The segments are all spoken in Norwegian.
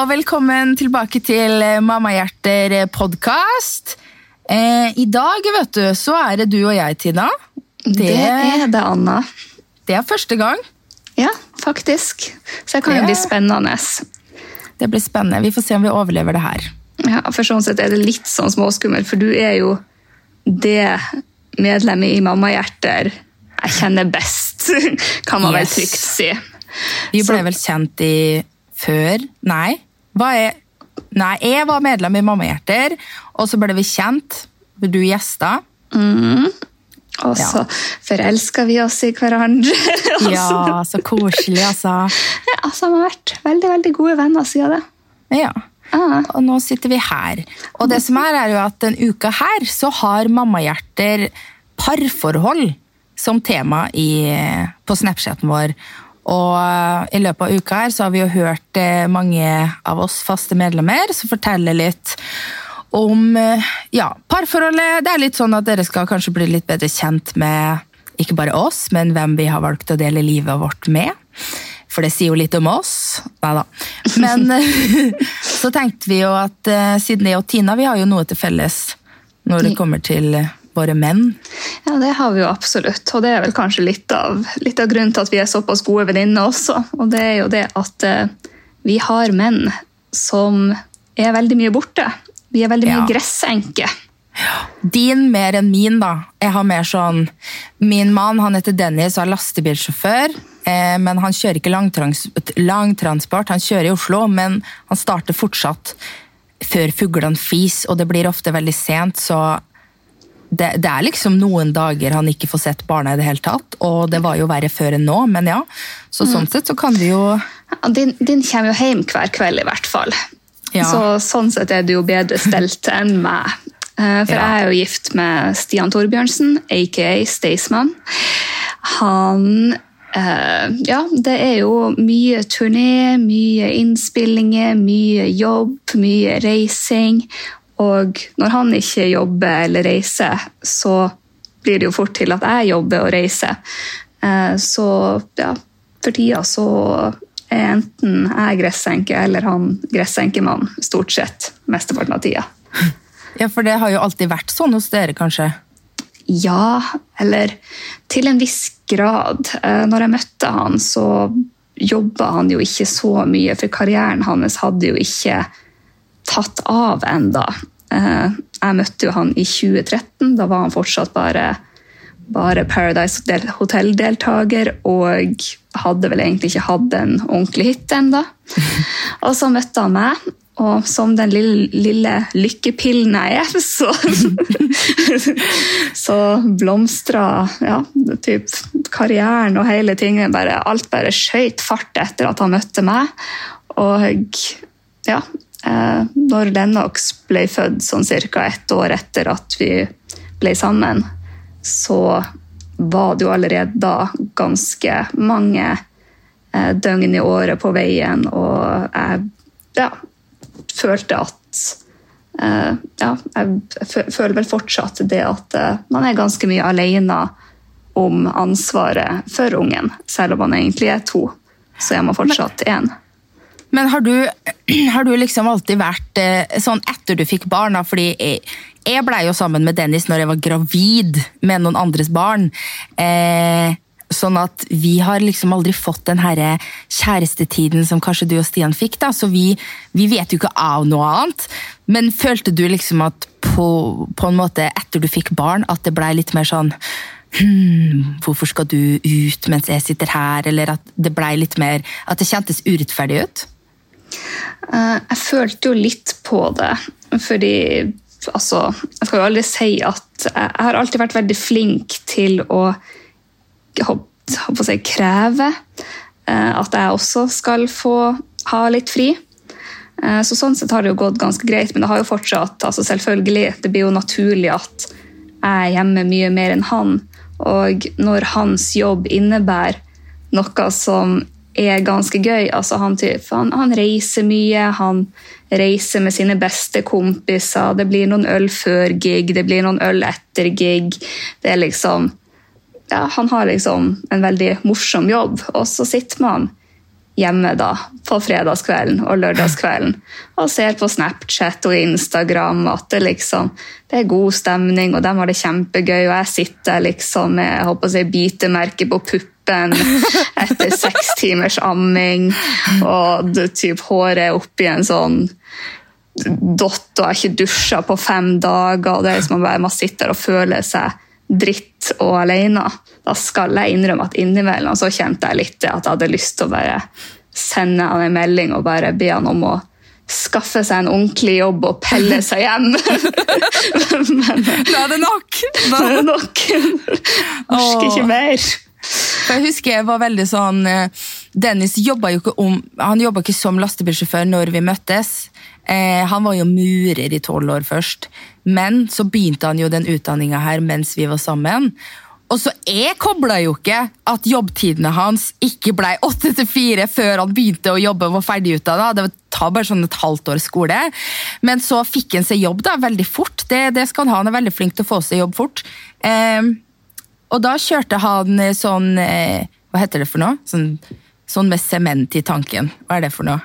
Og velkommen tilbake til Mammahjerter podkast. Eh, I dag vet du, så er det du og jeg, Tina. Det, er det, Anna. Det er første gang. Ja, faktisk. Så det kan jo bli spennende. Det blir spennende. Vi får se om vi overlever det her. Ja, for sånn sett er det litt sånn småskummelt, for du er jo det medlemmet i Mammahjerter jeg kjenner best, kan man vel trygt si. Vi ble Så- vel kjent i før Nei. Hva er Nei, jeg var medlem i Mammahjerter, og så ble vi kjent. Du gjesta. Og så forelska vi oss i hverandre. Ja, så- koselig, altså. ja, så har vi vært veldig, veldig gode venner siden det. Ja. Ah. Og nå sitter vi her. Og det som er, er jo at denne uka her så har Mammahjerter parforhold som tema i, på Snapchaten vår. Og eh, i løpet av uka her så har vi jo hørt eh, mange av oss faste medlemmer som forteller litt om eh, ja, parforholdet. Det er litt sånn at dere skal kanskje bli litt bedre kjent med ikke bare oss, men hvem vi har valgt å dele livet vårt med. For det sier jo litt om oss. Nei da. Men så tenkte vi jo at siden jeg og Tina vi har jo noe til felles når det kommer til våre menn. Ja, det har vi jo absolutt. Og det er vel kanskje litt av, litt av grunnen til at vi er såpass gode venninner også. Og det er jo det at eh, vi har menn som er veldig mye borte. Vi er veldig mye Ja. gressenke. Din mer enn min, da. Jeg har mer sånn Min mann han heter Dennis og er lastebilsjåfør. Eh, men han kjører ikke langtrans langtransport, han kjører i Oslo. Men han starter fortsatt før fuglene fis, og det blir ofte veldig sent. Så det, det er liksom noen dager han ikke får sett barna i det hele tatt. Og det var jo verre før enn nå, men ja. Så sånn sett så kan vi jo Din, din kommer jo hjem hver kveld, i hvert fall. Ja. Så sånn sett er du jo bedre stelt enn meg. Eh, For Ja. jeg er jo gift med Stian Torbjørnsen, aka Staysman. Han eh, Ja, det er jo mye turné, mye innspillinger, mye jobb, mye reising. Og når han ikke jobber eller reiser, så blir det jo fort til at jeg jobber og reiser. Eh, Så ja, for tida så er enten jeg gressenke eller han gressenkemann stort sett mesteparten av tida. Ja, for det har jo alltid vært sånn hos dere, kanskje. Ja, eller til en viss grad. Eh, Når jeg møtte han, så jobba han jo ikke så mye, for karrieren hans hadde jo ikke tatt av enda. Eh, Jeg møtte jo han i 2013, da var han fortsatt bare, bare Paradise Hotel-deltaker og hadde vel egentlig ikke hatt en ordentlig hit ennå. Og så møtte han meg, og som den lille, lille lykkepillen jeg er, så, så blomstra ja, typ, karrieren og hele tingen. Bare, alt bare skøyt fart etter at han møtte meg. Og ja, når Lennox ble født sånn ca. ett år etter at vi ble sammen, så var det jo allerede da ganske mange eh, døgn i året på veien, og jeg ja, følte at eh, Ja, jeg føler vel fortsatt det at eh, man er ganske mye alene om ansvaret for ungen, selv om man egentlig er to. Så er man fortsatt én. Men har du, har du liksom alltid vært eh, sånn etter du fikk barn? da? Fordi jeg, jeg blei jo sammen med Dennis når jeg var gravid med noen andres barn. Eh, sånn at vi har liksom aldri fått den her kjærestetiden som kanskje du og Stian fikk. da, Så vi, vi vet jo ikke av noe annet. Men følte du liksom at på, på en måte etter du fikk barn, at det blei litt mer sånn hmm, hvorfor skal du ut mens jeg sitter her? Eller at det blei litt mer At det kjentes urettferdig ut? Eh, Jeg følte jo litt på det, fordi altså, Jeg skal jo aldri si at jeg har alltid vært veldig flink til å å si, kreve eh, at jeg også skal få ha litt fri. Eh, Så sånn sett har det jo gått ganske greit, men det har jo fortsatt altså selvfølgelig, Det blir jo naturlig at jeg er hjemme mye mer enn han. Og når hans jobb innebærer noe som er ganske gøy altså han, han, han reiser mye, han reiser med sine beste kompiser. Det blir noen øl før gig, det blir noen øl etter gig. Det er liksom ja, Han har liksom en veldig morsom jobb, og så sitter man hjemme da, på fredagskvelden og lørdagskvelden og ser på Snapchat og Instagram at det liksom det er god stemning, og de har det kjempegøy. Og jeg sitter liksom med jeg håper å si, bitemerke på puppen etter seks timers amming, og det, typ, håret er oppi en sånn dott, og jeg har ikke dusja på fem dager. og det er liksom bare Man sitter og føler seg dritt og alene. Da skal jeg innrømme at innimellom så kjente jeg litt at jeg hadde lyst til å bare sende han en melding og bare be han om å skaffe seg en ordentlig jobb og pelle seg hjem. Men Da er det nok! Da er det nok. Orker ikke mer. For jeg husker jeg var veldig sånn eh, Dennis jobba jo ikke om, han jobba ikke som lastebilsjåfør når vi møttes. Eh, han var jo murer i tolv år først, men så begynte han jo den utdanninga her mens vi var sammen. Og så Jeg kobla jo ikke at jobbtidene hans ikke ble åtte til fire før han begynte å jobbe og var ferdigutdanna. Det tar bare sånn et halvt år skole. Men så fikk han seg jobb da, veldig fort. Det, det, skal han ha. Han er veldig flink til å få seg jobb fort. Eh, og da kjørte han sånn eh, Hva heter det for noe? Sånn, sånn med sement i tanken. Hva er det for noe?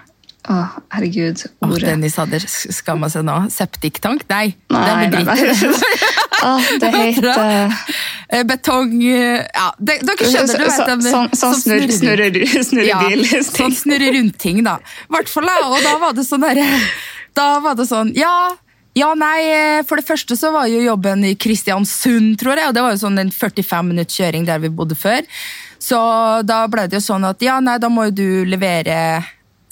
Å, herregud. Ordet. Oh, Dennis hadde skamma seg nå. Septiktank? Nei. Nei, nei, nei. ah, det heter eh, Betong eh, ja, det, Dere skjønner, du vet Sånn sånn så snurr, snurrer, snurrer ja, Sånn snurre rundt-ting, da. I hvert fall, Og da var det sånn derre Da var det sånn Ja, ja, nei, eh, For det første så var jo jobben i Kristiansund, tror jeg. og Det var jo sånn en 45 minutts kjøring der vi bodde før. Så da ble det jo sånn at ja, nei, da må jo du levere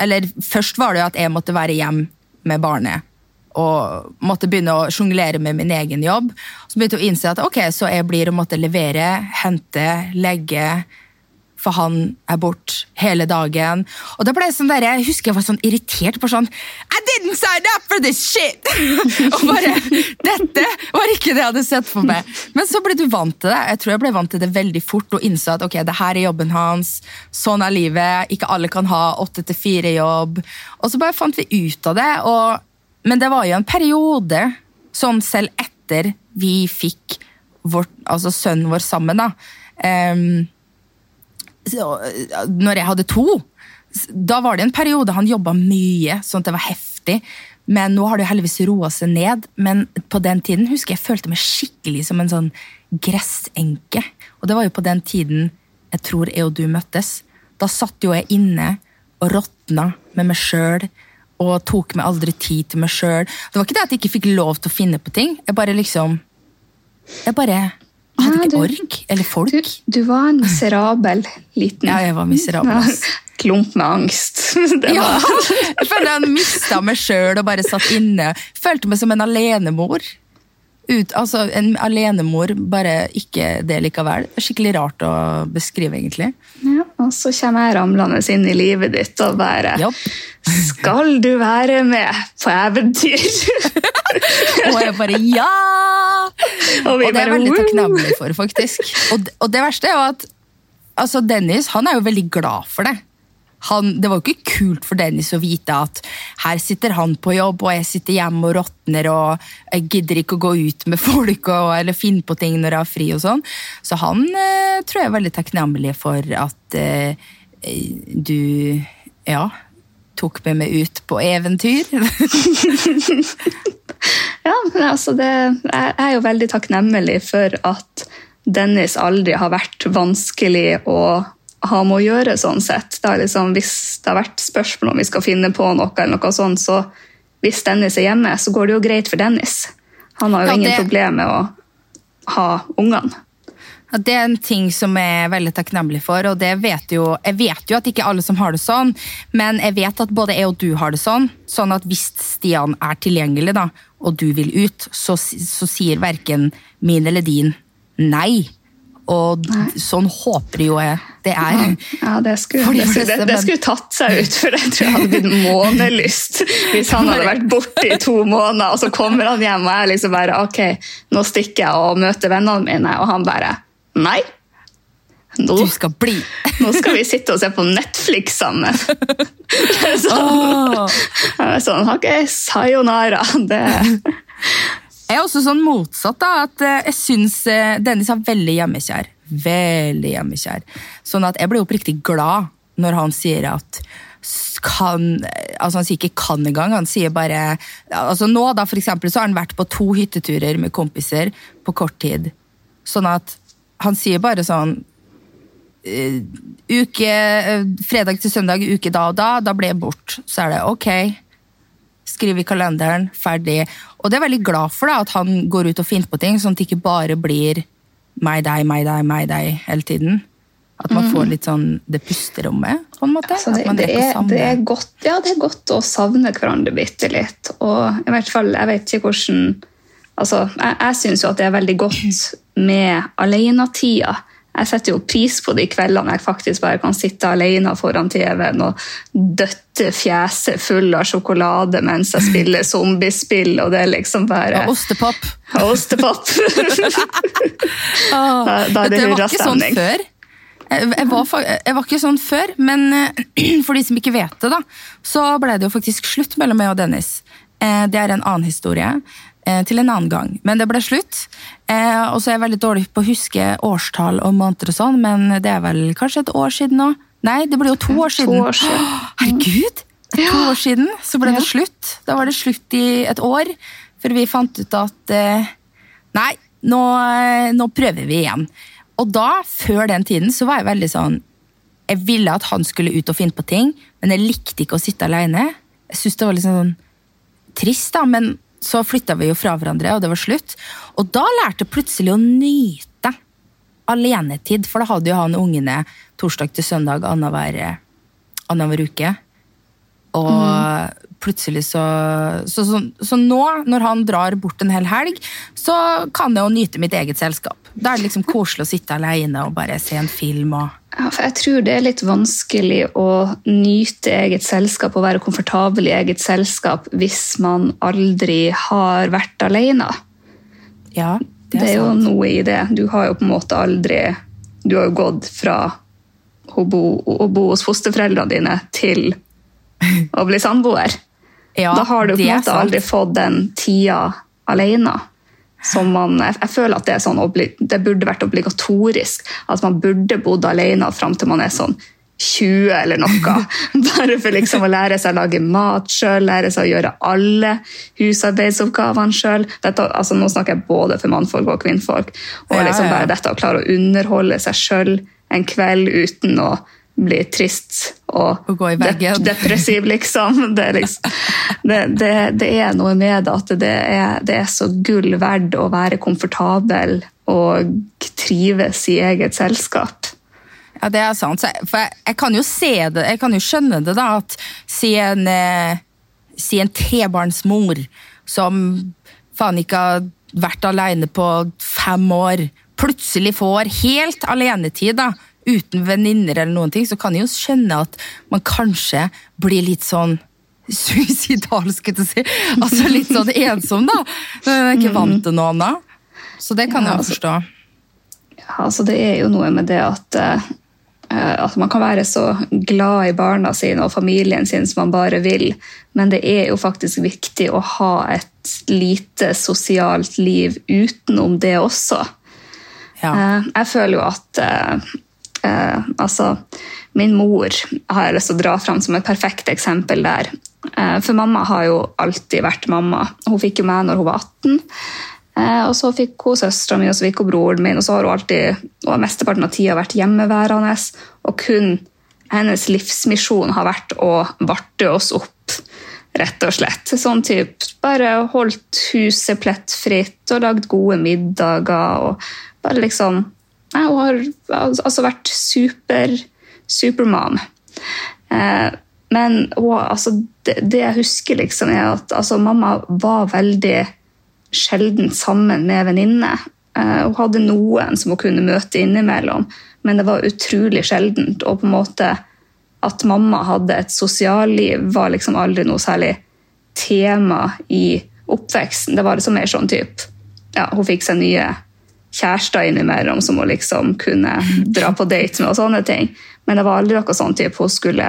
eller først var det jo at jeg måtte være hjem med barnet. Og måtte begynne å sjonglere med min egen jobb. Så begynte jeg å innse at ok, så jeg blir å måtte levere, hente, legge. For han er bort hele dagen. Og da ble jeg sånn der, jeg husker jeg var sånn irritert på sånn I didn't sign up for this shit! og bare, Dette var ikke det jeg hadde sett for meg. Men så ble du vant til det. Jeg tror jeg ble vant til det veldig fort og innså at ok, det her er jobben hans. Sånn er livet. Ikke alle kan ha åtte til fire-jobb. Og så bare fant vi ut av det. Og, men det var jo en periode, sånn selv etter vi fikk vår, altså sønnen vår sammen, da. Um, når jeg hadde to, da var det en periode han jobba mye, sånn at det var heftig. Men nå har det heldigvis roa seg ned. Men på den tiden husker jeg følte meg skikkelig som en sånn gressenke. Og det var jo på den tiden jeg tror jeg og du møttes. Da satt jo jeg inne og råtna med meg sjøl og tok meg aldri tid til meg sjøl. Det var ikke det at jeg ikke fikk lov til å finne på ting. Jeg bare liksom Jeg bare jeg hadde ikke ork eller folk. Du, du, var en miserabel liten Ja, jeg var miserabel. Ja, klump med angst. Det ja, jeg følte jeg mista meg sjøl og bare satt inne. Følte meg som en alenemor. Ut, altså En alenemor, bare ikke det likevel. Skikkelig rart å beskrive, egentlig. Ja, Og så kommer jeg ramlende inn i livet ditt og bare yep. Skal du være med på eventyr? og jeg bare ja! Og, og det er jeg veldig takknemlig for, faktisk. Og, og, det verste er jo at altså Dennis han er jo veldig glad for det han, det var jo ikke kult for Dennis å vite at her sitter han på jobb, og jeg sitter hjemme og råtner og jeg gidder ikke å gå ut med folk og, eller finne på ting når jeg har fri. og sånn. Så han eh, tror jeg er veldig takknemlig for at eh, du ja, tok med meg ut på eventyr. ja, altså det, jeg er jo veldig takknemlig for at Dennis aldri har vært vanskelig å ha med å gjøre. sånn sett. Da, liksom, hvis det har vært spørsmål om vi skal finne på noe, eller noe sånt, så hvis Dennis er hjemme, så går det jo greit for Dennis. Han har jo ja, ingen det... problemer med å ha ungene. Ja, det er en ting som jeg er veldig takknemlig for. og det vet jo, Jeg vet jo at ikke alle som har det sånn, men jeg vet at både jeg og du har det sånn. Sånn at hvis Stian er tilgjengelig, da, og du vil ut, så, så sier verken min eller din nei. Og Nei. sånn håper jo jeg det er. Ja, det skulle, det, skulle, det, det skulle, tatt seg ut, for jeg tror jeg hadde blitt månelyst hvis han hadde vært borte i to måneder, og så kommer han hjem og jeg liksom bare Ok, nå stikker jeg og møter vennene mine, og han bare Nei. Nå, du skal bli. nå skal vi sitte og se på Netflix sammen. sånn, oh. sånn Ok, sayonara. Det jeg er også sånn motsatt. da, at eh, Jeg syns eh, Dennis er veldig hjemmekjær. Veldig hjemmekjær. Sånn at jeg blir oppriktig glad når han sier at kan Altså, han sier ikke kan engang, han sier bare altså Nå, da, for eksempel, så har han vært på to hytteturer med kompiser på kort tid. Sånn at han sier bare sånn uh, Uke Fredag til søndag, uke da og da, da ble jeg bort. Så er det ok. Skriv i kalenderen, ferdig. Og det er jeg veldig glad for, da, at han går ut og finner på ting, sånn at det ikke bare blir meg, deg, meg, deg, meg, deg hele tiden. At man får litt sånn det pusterommet, på en måte. Altså, det, det, er det, er godt, ja, det er godt å savne hverandre bitte litt. Og i hvert fall, jeg vet ikke hvordan altså, Jeg, jeg syns jo at det er veldig godt med alenetida. Jeg setter jo pris på de kveldene jeg faktisk bare kan sitte alene foran TV-en og døtte fjeset full av sjokolade mens jeg spiller zombiespill, og det er liksom bare Og ostepop. Og ostepop! Da- da er det du, jeg var ikke sånn før. Jeg, jeg, var, jeg var ikke sånn før, men eh, for de som ikke vet det, da, så ble det jo faktisk slutt mellom meg og Dennis. Eh, Det er en annen historie. Eh, Til en annen gang. Men det ble slutt. Eh, Og så er jeg veldig dårlig på å huske årstall og måneder og sånn, men det er vel kanskje et år siden nå? Nei, det blir jo to år siden. år siden. Herregud! To Ja. år siden så ble det slutt. Da var det slutt i et år, før vi fant ut at eh, Nei, nå, nå prøver vi igjen. Og da, før den tiden, så var jeg veldig sånn Jeg ville at han skulle ut og finne på ting, men jeg likte ikke å sitte alene. Jeg syntes det var litt sånn trist, da, men så flytta vi jo fra hverandre, og det var slutt. Og da lærte jeg plutselig å nyte alenetid, for da hadde jo han ungene torsdag til søndag annenhver annenhver uke. Og plutselig så så, så så nå, når han drar bort en hel helg, så kan jeg jo nyte mitt eget selskap. Da er det liksom koselig å sitte alene og bare se en film. og... Jeg tror det er litt vanskelig å nyte eget selskap og være komfortabel i eget selskap hvis man aldri har vært alene. Ja, Det det er er jo sant. noe i det. Du har jo på en måte aldri Du har jo gått fra å bo, å bo hos fosterforeldrene dine til å bli samboer. Ja, da har du på en er måte aldri fått den tida alene. Som man, jeg, føler at det, sånn, det burde vært obligatorisk. At man burde bodd alene fram til man er sånn 20 eller noe. Bare for liksom å lære seg å lage mat sjøl, lære seg å gjøre alle husarbeidsoppgavene sjøl. Altså, nå snakker jeg både for mannfolk og kvinnfolk. Og liksom bare dette å klare å underholde seg sjøl en kveld uten å bli trist og dep- depressiv, liksom. Det liksom det, det, det er noe med at det er, det er så gull verdt å være komfortabel og trives i eget selskap. Ja, det er sant. Jeg- For jeg, jeg kan jo se det, jeg kan jo skjønne det, da. At si en, eh, si en trebarnsmor som faen ikke har vært alene på fem år, plutselig får helt alenetid, da. Uten venninner eller noen ting, så kan jeg jo skjønne at man kanskje blir litt sånn suicidal, skulle jeg si. Altså litt sånn ensom, da. Når man er ikke vant til noe annet. Så det kan jeg jo forstå. Ja, altså det er jo noe med det at, eh, at man kan være så glad i barna sine og familien sin som man bare vil, men det er jo faktisk viktig å ha et lite sosialt liv utenom det også. Ja. Eh, Jeg føler jo at eh, altså, min mor har jeg lyst til å dra fram som et perfekt eksempel der. Eh, for mamma har jo alltid vært mamma. Hun fikk jo meg når hun var 18. Eh, og så fikk hun søstera mi og så fikk hun broren min, og så har hun alltid og mesteparten av tida vært hjemmeværende. Og kun hennes livsmisjon har vært å varte oss opp, rett og slett. Sånn type Bare holdt huset plettfritt og lagd gode middager. og bare liksom Nei, Hun har altså vært super, supermam. Eh, men hun, altså, det, det jeg husker, liksom, er at altså, mamma var veldig sjelden sammen med venninner. Eh, hun hadde noen som hun kunne møte innimellom, men det var utrolig sjeldent. Og på en måte at mamma hadde et sosialliv, var liksom aldri noe særlig tema i oppveksten. Det var liksom mer sånn typ ja, Hun fikk seg nye kjærester innimellom som hun liksom kunne dra på date med, og sånne ting. Men det var aldri noe sånn typ hun skulle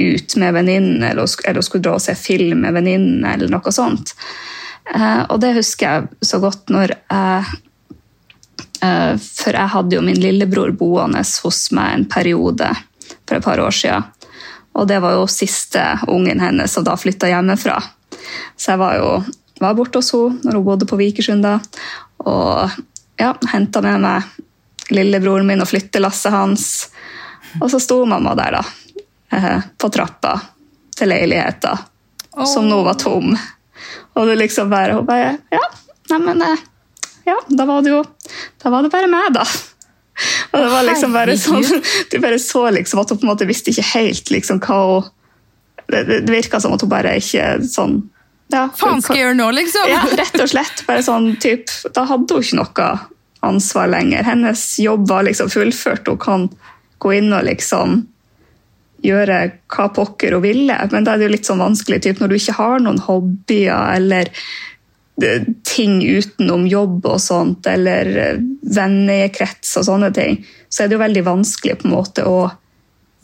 ut med venninnen, eller, eller hun skulle dra og se film med venninnen, eller noe sånt. Eh, og det husker jeg så godt når jeg Eh, For jeg hadde jo min lillebror boende hos meg en periode for et par år siden. Og det var jo siste ungen hennes som da flytta hjemmefra. Så jeg var jo var borte hos henne når hun bodde på Vikersund da. Og ja, henta med meg lillebroren min og flyttelasset hans. Og så sto mamma der, da. Eh, på trappa til leiligheta, oh. som nå var tom. Og det liksom bare Hun bare Ja, neimen eh, Ja, da var det jo Da var det bare meg, da. Og det var liksom bare sånn Du bare så liksom at hun på en måte visste ikke helt liksom hva hun Det, det virka som at hun bare ikke sånn ja, Faen skal jeg gjøre nå, liksom? Ja, rett og slett. Bare sånn, typ, da hadde hun ikke noe ansvar lenger. Hennes jobb var liksom fullført. Hun kan gå inn og liksom gjøre hva pokker hun ville. Men da er det jo litt sånn vanskelig typ, når du ikke har noen hobbyer eller eh, ting utenom jobb og sånt, eller eh, vennekrets og sånne ting, så er det jo veldig vanskelig på en måte å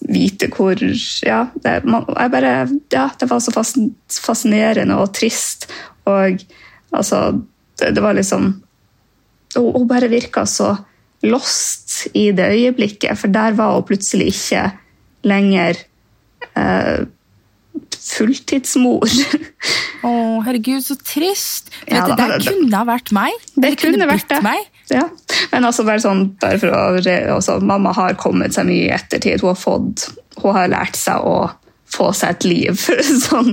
vite hvor Ja, det, man, bare, ja, det var så fascinerende og trist. Og altså Det, det var liksom Hun bare virka så lost i det øyeblikket, for der var hun plutselig ikke lenger eh, fulltidsmor. Å, herregud, så trist. Ja, det der kunne ha vært meg. Det, det kunne, kunne vært det. Meg. Ja. Men altså, bare sånn, bare for å, også, mamma har kommet seg mye i ettertid. Hun har, fått, hun har lært seg å få seg et liv sånn,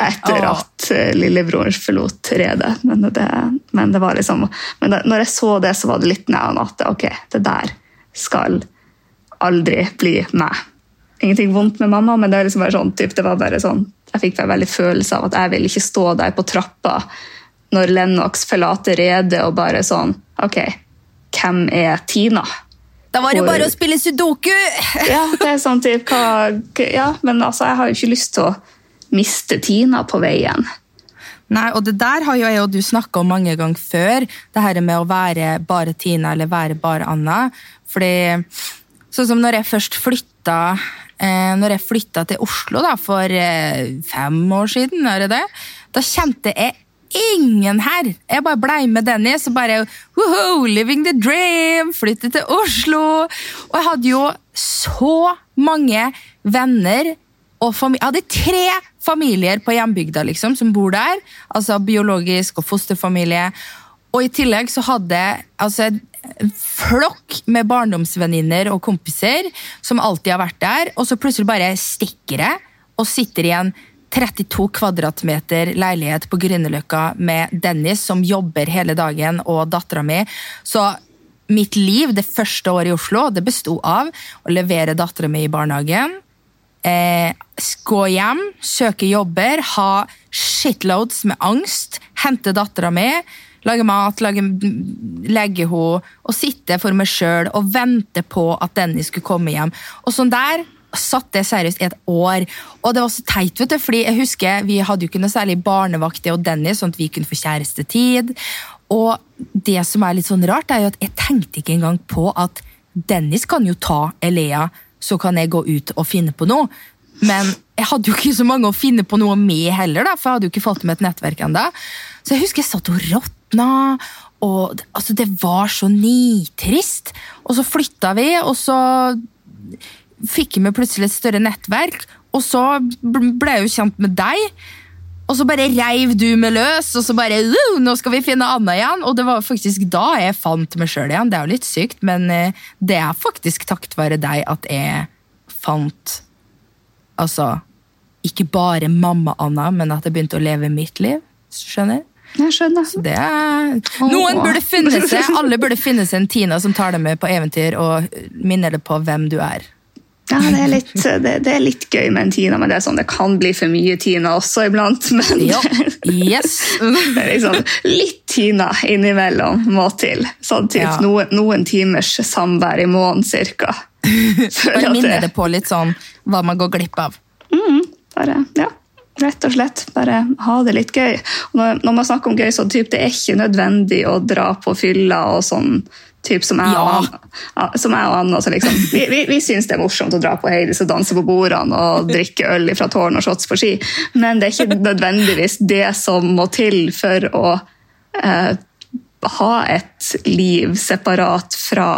etter at uh, lillebroren forlot redet. Men, det, men det var liksom, men da, når jeg så det, så var det litt nær at ok, det der skal aldri bli meg ingenting vondt med mamma, men det, var, liksom bare sånn, typ, det var bare sånn, jeg fikk bare veldig følelse av at jeg vil ikke stå der på trappa når Lennox forlater redet og bare sånn Ok, hvem er Tina? Da var det jo bare å spille sudoku! ja, det er sånn typ, hva, ja, men altså, jeg har jo ikke lyst til å miste Tina på veien. Nei, og det der har jo jeg og du snakka om mange ganger før. Det her med å være bare Tina eller være bare Anna. Fordi sånn som når jeg først flytta eh, når jeg flytta til Oslo da, for eh, fem år siden, er det det? da kjente jeg ingen her. Jeg bare blei med Dennis og bare living the dream! Flyttet til Oslo. Og jeg hadde jo så mange venner og familie. Jeg hadde tre familier på hjembygda liksom, som bor der. Altså biologisk og fosterfamilie. Og i tillegg så hadde jeg altså, flokk med barndomsvenninner og kompiser som alltid har vært der, og så plutselig bare stikker jeg og sitter i en 32 kvadratmeter leilighet på Grünerløkka med Dennis, som jobber hele dagen, og dattera mi. Så mitt liv det første året i Oslo det besto av å levere dattera mi i barnehagen. Eh, gå hjem, søke jobber, ha shitloads med angst, hente dattera mi lage mat, lage, legge henne og sitte for meg sjøl og vente på at Dennis skulle komme hjem. Og sånn der satt det seriøst i et år. Og det var så teit, vet du, fordi jeg husker vi hadde jo ikke noe særlig barnevakt og Dennis, sånn at vi kunne få kjærestetid. Og det som er litt sånn rart, er jo at jeg tenkte ikke engang på at Dennis kan jo ta Elea, så kan jeg gå ut og finne på noe. Men jeg hadde jo ikke så mange å finne på noe med heller, da, for jeg hadde jo ikke fått med et nettverk ennå. Så jeg husker jeg satt og råtna, og altså, det var så nitrist. Og så flytta vi, og så fikk vi plutselig et større nettverk, og så ble jeg jo kjent med deg. Og så bare reiv du meg løs, og så bare nå skal vi finne Anna igjen. Og det var faktisk da jeg fant meg sjøl igjen. Det er jo litt sykt, men eh, det er faktisk takket være deg at jeg fant Altså ikke bare mamma-Anna, men at jeg begynte å leve mitt liv. Skjønner? Jeg skjønner. Det er... Noen burde finne seg, Alle burde finne seg en Tina som tar deg med på eventyr og minner deg på hvem du er. Ja, det er, litt, det, det er, litt, gøy med en Tina, men det, sånn, det kan bli for mye Tina også iblant. Men ja. yes. det er liksom litt Tina innimellom må til. Sånn typ ja. noen, noen, timers samvær i måneden cirka. Bare minne det på litt sånn hva man går glipp av. Mm, bare, ja. Rett og slett bare ha det litt gøy. Når, når, man snakker om gøy, så typ, det er ikke nødvendig å dra på fylla og sånn. Typ som jeg og Som jeg og Anna liksom, vi, vi, vi syns det er morsomt å dra på Heidis og danse på bordene og drikke øl fra tårn og shots på ski, men det er ikke nødvendigvis det som må til for å eh, ha et liv separat fra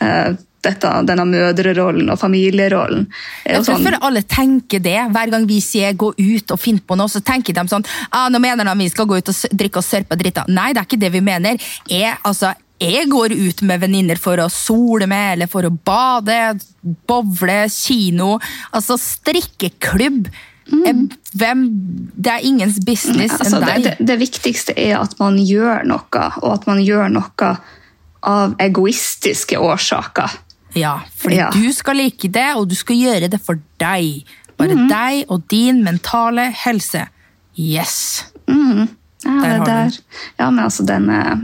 eh, dette, denne mødrerollen og familierollen. er Jeg sånn- for alle tenker det. Hver gang vi sier 'gå ut og finn på noe', så tenker de sånn ah, 'Nå mener de vi skal gå ut og drikke og sørpe drita'. Nei, det er ikke det vi mener. Jeg, altså, jeg går ut med venninner for å sole med, eller for å bade, bowle, kino. Altså strikkeklubb. Mm. Hvem, det er ingens business altså, enn det, deg. det, det viktigste er at man gjør noe, og at man gjør noe av egoistiske årsaker. Ja, fordi Ja. du skal like det, og du skal gjøre det for deg. Bare mm. deg og din mentale helse. Yes. Ja, Der ja, men altså den, eh,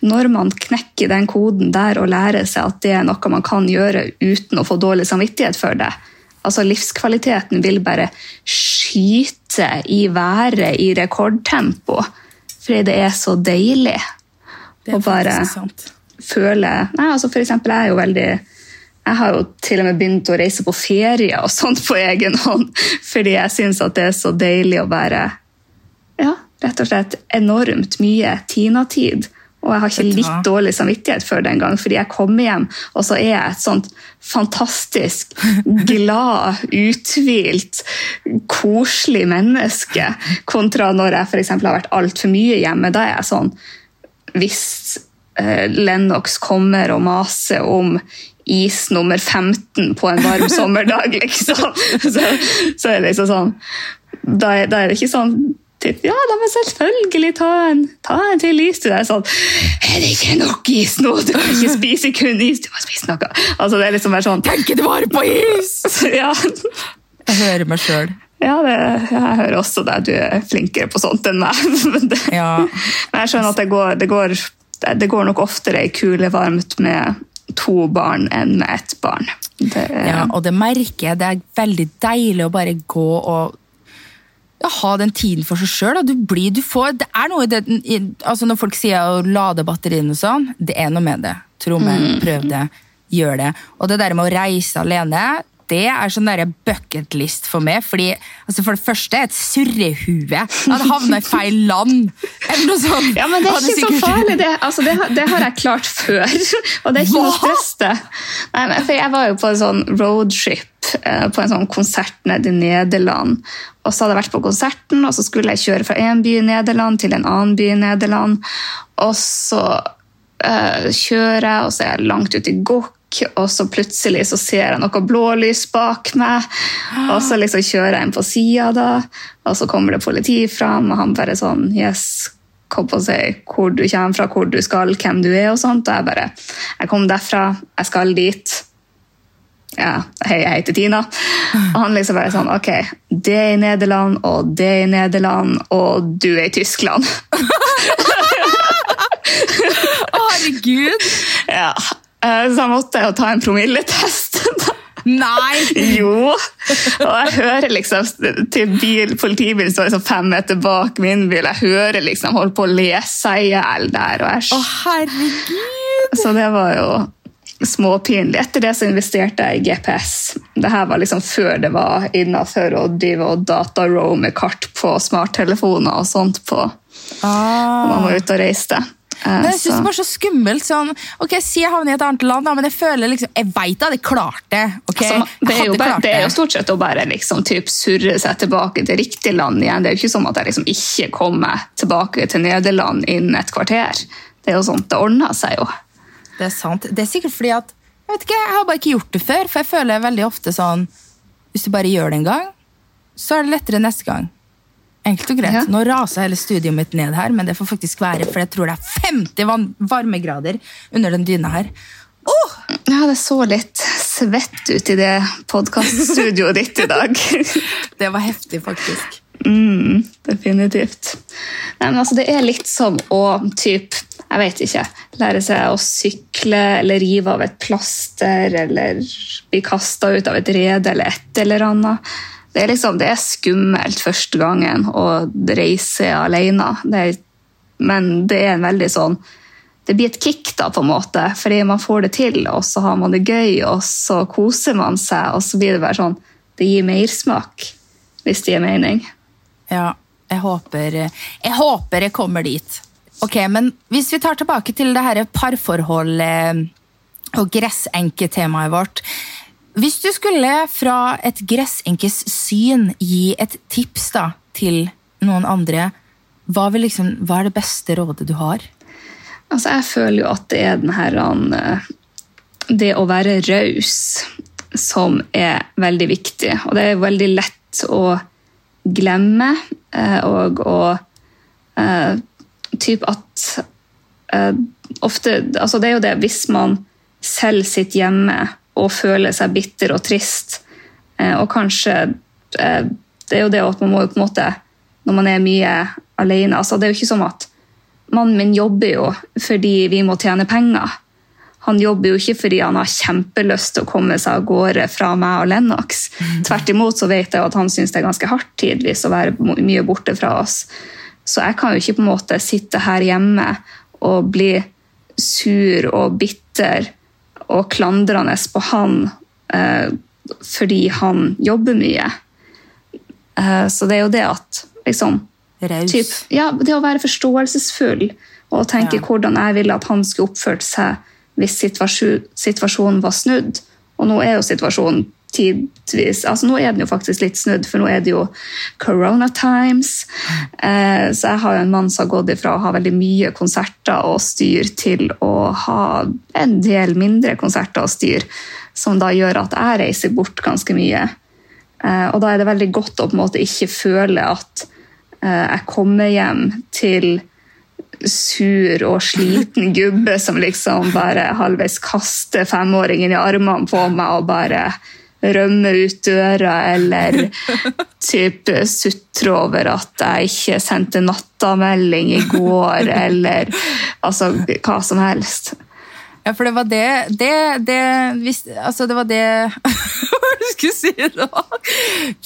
Når man knekker den koden der og lærer seg at det er noe man kan gjøre uten å få dårlig samvittighet for det altså Livskvaliteten vil bare skyte i været i rekordtempo. Fordi det er så deilig Det å bare føle Nei, altså for eksempel, jeg er jo veldig jeg har jo til og med begynt å reise på ferie og sånt på egen hånd, fordi jeg syns det er så deilig å være ja, rett og slett enormt mye Tina-tid. Og jeg har ikke litt dårlig samvittighet for det engang, fordi jeg kommer hjem, og så er jeg et sånt fantastisk glad, uthvilt, koselig menneske, kontra når jeg eksempel har vært altfor mye hjemme. Da er jeg sånn Hvis eh, Lennox kommer og maser om is nummer 15 på en varm sommerdag, liksom, så, så er det liksom sånn da er, da er det ikke sånn typ, Ja, da må selvfølgelig ta en, ta en til is til deg. Sånn, er det ikke nok is nå? Du kan ikke spise kun is, du må spise noe. Altså, det er liksom bare sånn Tenk du bare på is! Ja, Jeg hører meg sjøl. ja, det, jeg hører også deg. Du er flinkere på sånt enn meg. Men, det, Ja. men jeg skjønner at det går, det går, det går nok oftere i kule varmt med to barn enn med ett barn. Det, ja, og det merker jeg. Det er veldig deilig å bare gå og ja, ha den tiden for seg sjøl. Du blir, du får, det er noe i det, altså Når folk sier å lade batteriene og sånn, det er noe med det. Tro meg, prøv det. Gjør det. Og det der med å reise alene, det er sånn der bucketlist for meg. fordi altså For det første, er et surrehue. Hadde havna i feil land. Eller noe sånt. Ja, men det er ikke ikke så farlig, det. Altså, det, har- det har jeg klart før. Og det er ikke noe å det. Nei, men, for jeg var jo på en sånn roadtrip eh, på en sånn konsert nede i Nederland. Og så hadde jeg vært på konserten, og så skulle jeg kjøre fra en by i Nederland til en annen by i Nederland. Og så eh, kjører jeg, og så er jeg langt ute i gokk, og så plutselig så ser jeg noe blålys bak meg. Og så liksom kjører jeg inn på sida, da, og så kommer det politi fram, og han bare sånn Yes, kom på seg si hvor du kommer fra, hvor du skal, hvem du er, og sånt. Og jeg bare Jeg kom derfra, jeg skal dit. Ja, hei, jeg heter Tina. Og han liksom bare sånn Ok, det er i Nederland, og det er i Nederland, og du er i Tyskland. Herregud! Ja. Eh, Så jeg måtte jo ta en promilletest. Nei! Jo! Og jeg hører liksom til bil, politibilen står liksom fem meter bak min bil. Jeg hører liksom holdt på å le seg i hjel der. Og jeg, Å, herregud! så det var jo småpinlig. Etter det så investerte jeg i GPS. Dette var liksom før det var innafor å drive og dataroame kart på smarttelefoner og sånt på. Ah. Man var ute og reiste. Men jeg synes så- det var så skummelt. sånn, ok, Si jeg havner i et annet land, da, men jeg føler liksom, jeg vet jeg hadde klart det. ok? Altså, det, er jo bare, det er jo stort sett å bare liksom, typ, surre seg tilbake til riktig land igjen. Det er jo ikke sånn at jeg liksom ikke kommer tilbake til Nederland innen et kvarter. Det er jo sånn, det ordner seg jo. Det er sant. Det er sikkert fordi at jeg vet ikke, jeg har bare ikke gjort det før. For jeg føler veldig ofte sånn Hvis du bare gjør det en gang, så er det lettere neste gang. Enkelt og greit. Ja. Nå raser hele studioet mitt ned her, men det får faktisk være, for jeg tror det er 50 varmegrader under den dyna her. Oh! Ja, det så litt svett ut i det podkaststudioet ditt i dag. Det var heftig, faktisk. Mm, definitivt. Nei, men altså, det er litt som å typ, jeg vet ikke, lære seg å sykle eller rive av et plaster eller bli kasta ut av et rede eller et eller annet. Det er, liksom, det er skummelt første gangen å reise alene. Det er, men det er en veldig sånn det blir et kick, da, på en måte, fordi man får det til, og så har man det gøy, og så koser man seg, og så blir det bare sånn Det gir mersmak, hvis det gir mening. Ja, jeg håper jeg, håper jeg kommer dit. Ok, men hvis vi tar tilbake til det her parforholdet og gressenketemaet vårt. Hvis du skulle fra et gressenkes syn gi et tips da, til noen andre, hva, liksom, hva er det beste rådet du har? Altså, jeg føler jo at det er den her eh, Det å være raus som er veldig viktig. Og det er veldig lett å glemme eh, og å uh, Typ at ofte Altså, det er jo det hvis man selv sitter hjemme og føler seg bitter og trist, uh, og kanskje Det er jo det at man må jo på en måte Når man er mye alene altså, Det er jo ikke sånn at Mannen min jobber jo fordi vi må tjene penger. Han jobber jo ikke fordi han har kjempelyst til å komme seg av gårde fra meg og Lennox. Mm. Tvert imot så vet jeg at han syns det er ganske hardt tidvis å være mye borte fra oss. Så jeg kan jo ikke på en måte sitte her hjemme og bli sur og bitter og klandrende på han eh, fordi han jobber mye. Eh, så det er jo det at liksom typ, ja, Det å være forståelsesfull og tenke ja. hvordan jeg ville at han skulle oppført seg hvis situasjonen var snudd. Og nå er jo situasjonen tidvis altså Nå er den jo faktisk litt snudd, for nå er det jo corona times. Eh, så jeg har jo en mann som har gått ifra å ha veldig mye konserter og styr, til å ha en del mindre konserter og styr, som da gjør at jeg reiser bort ganske mye. Eh, og da er det veldig godt å på en måte ikke føle at eh, jeg kommer hjem til sur og sliten gubbe som liksom bare halvveis kaster femåringen i armene på meg og bare rømme ut døra eller typ sutre over at jeg ikke sendte nattamelding i går, eller altså hva som helst. Ja, for det var det Det, det hvis, Altså, det var det Hva skulle si da?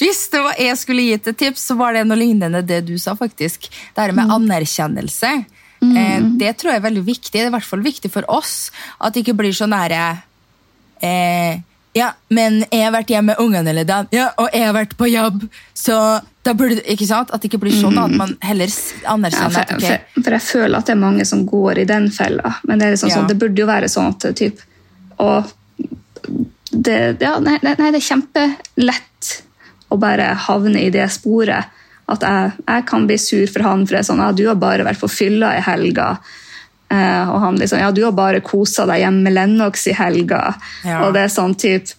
Hvis det var jeg skulle gitt et tips, så var det noe lignende det du sa, faktisk. Det her med mm. anerkjennelse. Mm. Eh, det tror jeg er veldig viktig. Det er i hvert fall viktig for oss at det ikke blir så nære eh, ja, men jeg har vært hjemme med ungene hele dagen, ja, og jeg har vært på jobb. Så da burde ikke sant? At det ikke blir sånn at man heller anerkjenner ja, for, okay. for, for, jeg føler at det er mange som går i den fella. Men det, liksom, ja. sånn, det burde jo være sånn at typ, Og det, ja, nei, nei, det er kjempelett å bare havne i det sporet. At jeg, jeg kan bli sur for han, for det er sånn, ja, du har bare vært på fylla i helga. Uh, og han liksom Ja, du har bare kosa deg hjemme med Lennox i helga. Ja. Og det er sånn type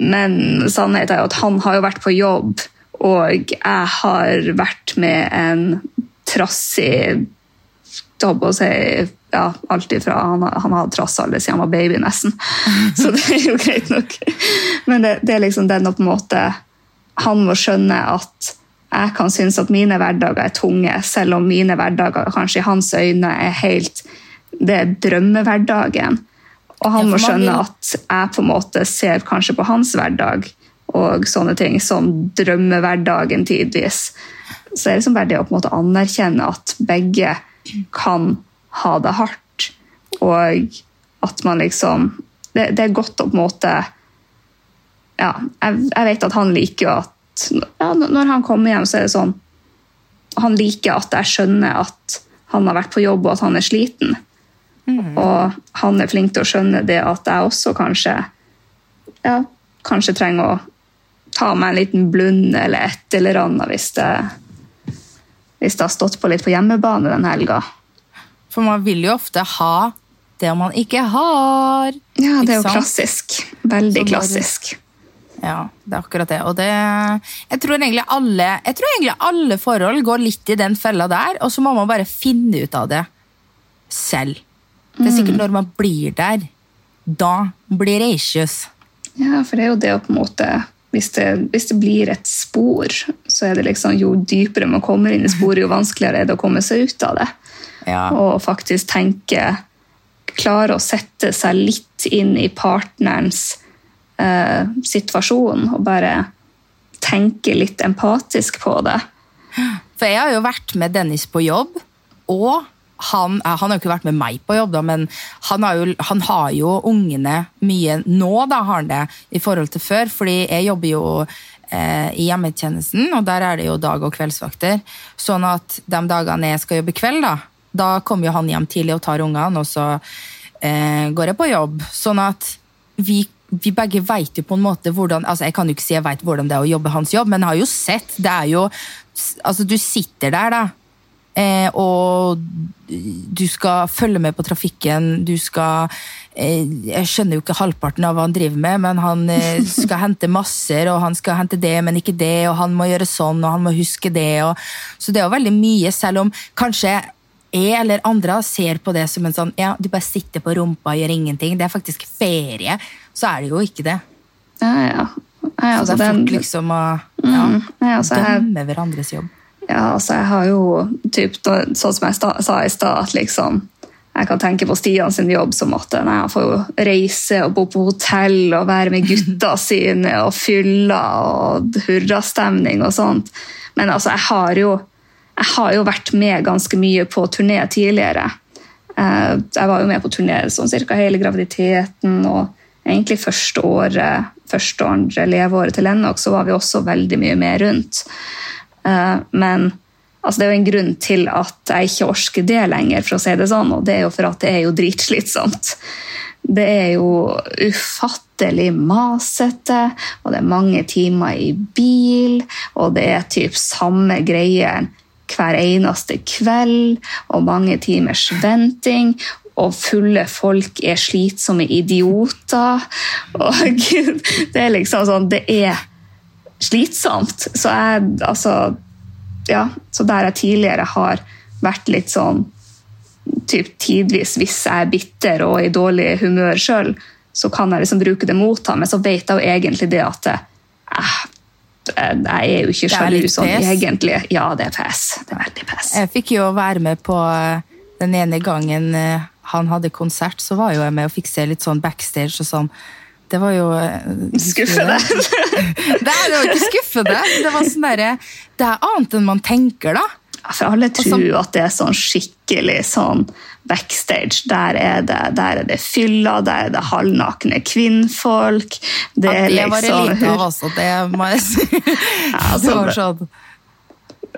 Men sannheten er jo at han har jo vært på jobb, og jeg har vært med en trassig jobb og si ja, alt ifra Han, han har trass alle siden han var baby, nesten. Så det er jo greit nok. Men det, det er liksom den å på en måte Han må skjønne at jeg kan synes at mine hverdager er tunge, selv om mine hverdager kanskje i hans øyne er helt Det er drømmehverdagen. Og han må skjønne at jeg på en måte ser kanskje på hans hverdag og sånne ting som drømmehverdagen tidvis. Så det er liksom bare det å på en måte anerkjenne at begge kan ha det hardt, og at man liksom Det, det er godt å på en måte Ja, jeg, jeg vet at han liker jo at ja, når han kommer hjem, så er det sånn Han liker at jeg skjønner at han har vært på jobb og at han er sliten. Mm. Og han er flink til å skjønne det at jeg også kanskje ja, kanskje trenger å ta meg en liten blund eller et eller annet hvis det, hvis det har stått på litt på hjemmebane den helga. For man vil jo ofte ha det man ikke har. Ja, det er jo klassisk. Veldig klassisk. Ja, det er akkurat det. Og det jeg, tror alle, jeg tror egentlig alle forhold går litt i den fella der, og så må man bare finne ut av det selv. Det er sikkert mm. når man blir der. Da blir det issues. Ja, for det er jo det å på en måte hvis det, hvis det, blir et spor, så er det liksom jo dypere man kommer inn i sporet, jo vanskeligere er det å komme seg ut av det. Ja. Og faktisk tenke Klare å sette seg litt inn i partnerens eh, situasjon og bare tenke litt empatisk på det. For jeg har jo vært med Dennis på jobb, og han, eh, han har jo ikke vært med meg på jobb, da, men han har, jo, han har jo ungene mye nå, da, har han det, i forhold til før. Fordi jeg jobber jo eh, i hjemmetjenesten, og der er det jo dag- og kveldsvakter. Sånn at de dagene jeg skal jobbe kveld, da, da kommer jo han hjem tidlig og tar ungene, og så eh, går jeg på jobb. Sånn at vi, vi begge veit jo på en måte hvordan altså Jeg kan jo ikke si jeg vet hvordan det er å jobbe hans jobb, men jeg har jo sett. Det er jo Altså, du sitter der, da. Eh, og du skal følge med på trafikken. Du skal eh, Jeg skjønner jo ikke halvparten av hva han driver med, men han eh, skal hente masser, og han skal hente det, men ikke det, og han må gjøre sånn, og han må huske det. Og, så det er jo veldig mye, selv om kanskje jeg eller andre ser på det som en sånn ja, du bare sitter på rumpa og gjør ingenting. Det er faktisk ferie. Så er det jo ikke det. Ja, ja. Nei, Så altså, det er fort liksom å ja, Mm, nei, altså, jeg- dømme hverandres jobb. Ja, altså jeg har jo typ, sånn som jeg sta, sa i stad, at liksom jeg kan tenke på Stian sin jobb som at nei, han får jo reise og bo på hotell og være med gutta sine og fylla og hurrastemning og sånt. Men altså, jeg har jo, jeg har jo vært med ganske mye på turné tidligere. Eh, Jeg var jo med på turné sånn cirka hele graviditeten og egentlig første året, første andre leveåret til Lennox, så var vi også veldig mye med rundt. Eh, Men altså, det er jo en grunn til at jeg ikke orker det lenger, for å si det sånn, og det er jo for at det er jo dritslitsomt. Det er jo ufattelig masete, og det er mange timer i bil, og det er typ samme greie hver eneste kveld, og mange timers venting, og fulle folk er slitsomme idioter. Og det er liksom sånn Det er slitsomt. Så jeg, altså Ja, så der jeg tidligere har vært litt sånn typ tidvis, hvis jeg er bitter og i dårlig humør sjøl, så kan jeg liksom bruke det mot ham, men så vet jeg jo egentlig det at eh, jeg er jo ikke sjalu sånn egentlig. Ja, det er pes. Det er veldig pes. Jeg fikk jo være med på eh, den ene gangen eh, han hadde konsert, så var jo jeg med og fikk se litt sånn backstage og sånn. Det var jo eh, Skuffende. Det er jo ikke skuffende. Det var sånn derre Det er annet enn man tenker, da. For alle tror så- at det er sånn skikkelig sånn backstage. Der er det, der er det fylla, der er det halvnakne kvinnfolk. Det Ja, er det var det liksom lite av også, det må jeg si. altså, Det var sånn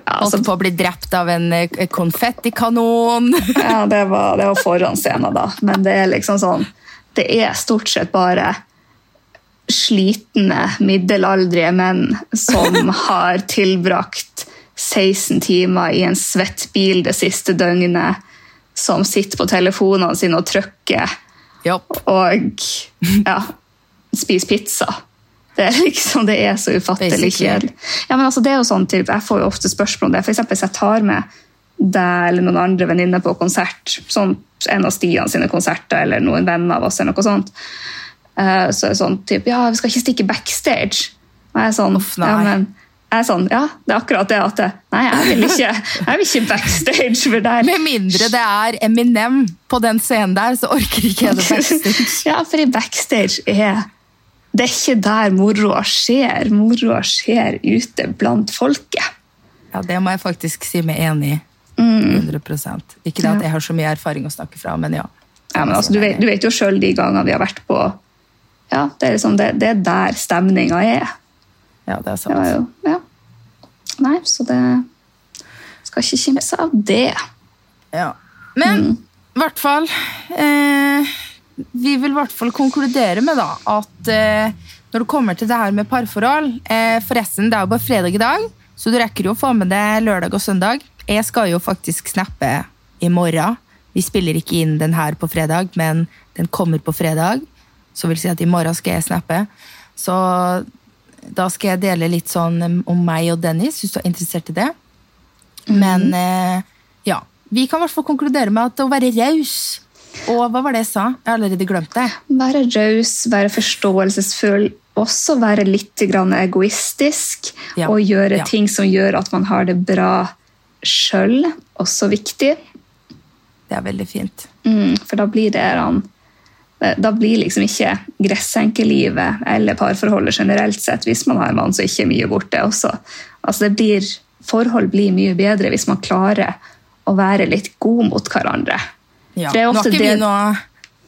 altså, på å bli drept av en eh, konfettikanon. ja, det var, det var forhåndsscena, da. Men det er liksom sånn Det er stort sett bare slitne, middelaldrige menn som har tilbrakt 16 timer i en svett bil det siste døgnet, som sitter på telefonene sine og trykker yep. og ja, spiser pizza. Det er liksom, det er så ufattelig kjedelig. Ja, men altså, det er jo sånn, typ, Jeg får jo ofte spørsmål om det. For eksempel hvis jeg tar med deg eller noen andre venninner på konsert, sånn en av Stian sine konserter eller noen venner av oss, eller noe sånt, eh, så er det sånn typ, ja, vi skal ikke stikke backstage. Og jeg er sånn, Uff, ja, men jeg er sånn, ja, det er akkurat det at Nei, jeg vil ikke, jeg vil ikke backstage, for der Med mindre det er Eminem på den scenen der, så orker ikke jeg det backstage. ja, for i backstage er Det er ikke der moroa skjer. Moroa skjer ute blant folket. Ja, det må jeg faktisk si meg enig i. 100 Ikke det at jeg har så mye erfaring å snakke fra, men ja. Ja, men altså, du, vet, du vet jo sjøl de gangene vi har vært på Ja, det er, liksom, det, det er der stemninga er. Ja, det er sant. Det jo, ja. Nei, så det Skal ikke kimse av det. Ja. Men Mm. i hvert fall eh, Vi vil i hvert fall konkludere med da, at eh, når det kommer til det her med parforhold eh, Forresten, det er jo bare fredag i dag, så du rekker jo å få med det lørdag og søndag. Jeg skal jo faktisk snappe i morgen. Vi spiller ikke inn den her på fredag, men den kommer på fredag. Så vil si at i morgen skal jeg snappe. Så da skal jeg dele litt sånn om meg og Dennis, hvis du er interessert i det. Men eh, ja, vi kan i hvert fall konkludere med at å være raus Og hva var det jeg sa? Jeg har allerede glemt det. Være raus, være forståelsesfull, også være litt grann egoistisk. Ja, Og gjøre ja. ting som gjør at man har det bra sjøl, også viktig. Det er veldig fint. Mm, for da blir det han da blir liksom ikke gressenkelivet eller parforholdet generelt sett, hvis man har en mann som ikke er mye borte også. Altså det blir, forhold blir mye bedre hvis man klarer å være litt god mot hverandre. Ja. For det er Nå ofte er ikke vi noe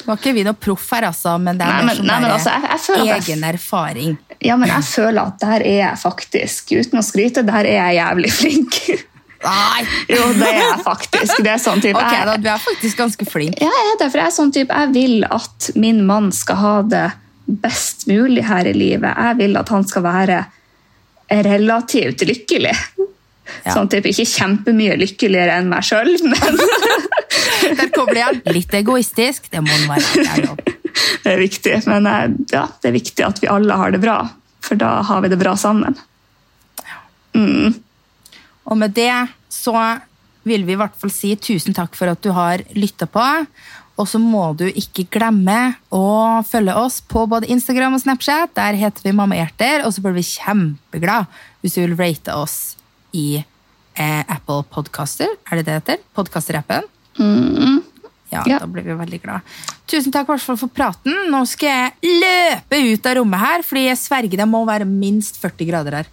nå er ikke vi noe proff her, altså, men det er Nei, men- sånn nei, men altså, jeg- jeg egen jeg- erfaring. Ja, men jeg føler at der er jeg faktisk, uten å skryte, der er jeg jævlig flink. Nei! Jo, det er jeg faktisk. Det er sånn type. Ok, jeg- da, Du er faktisk ganske flink. Jeg er det, for jeg er sånn type, jeg vil at min mann skal ha det best mulig her i livet. Jeg vil at han skal være relativt lykkelig. Ja. Sånn type, Ikke kjempemye lykkeligere enn meg sjøl, men Der kobler igjen. Litt egoistisk, det må den være. Det er viktig. Men eh, ja, det er viktig at vi alle har det bra, for da har vi det bra sammen. Og med det så vil vi i hvert fall si tusen takk for at du har lytta på. Og så må du ikke glemme å følge oss på både Instagram og Snapchat. Der heter vi Mammahjerter, og så blir vi kjempeglad hvis du vil rate oss i eh, Apple Podcaster. Er det det heter? Podkasterappen? Ja, Ja. da blir vi veldig glad. Tusen takk for praten. Nå skal jeg løpe ut av rommet her, fordi jeg sverger det må være minst 40 grader her.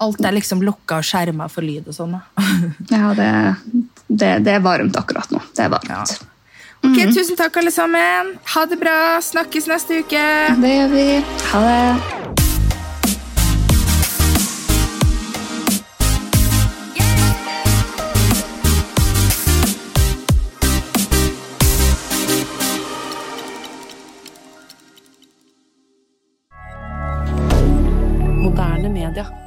Alt er liksom lukka og skjerma for lyd og sånn. Ja, det, det, det er varmt akkurat nå. Det er varmt. Ja. Ok, Tusen takk, alle sammen. Ha det bra. Snakkes neste uke. Det gjør vi. Ha det. alimentaire.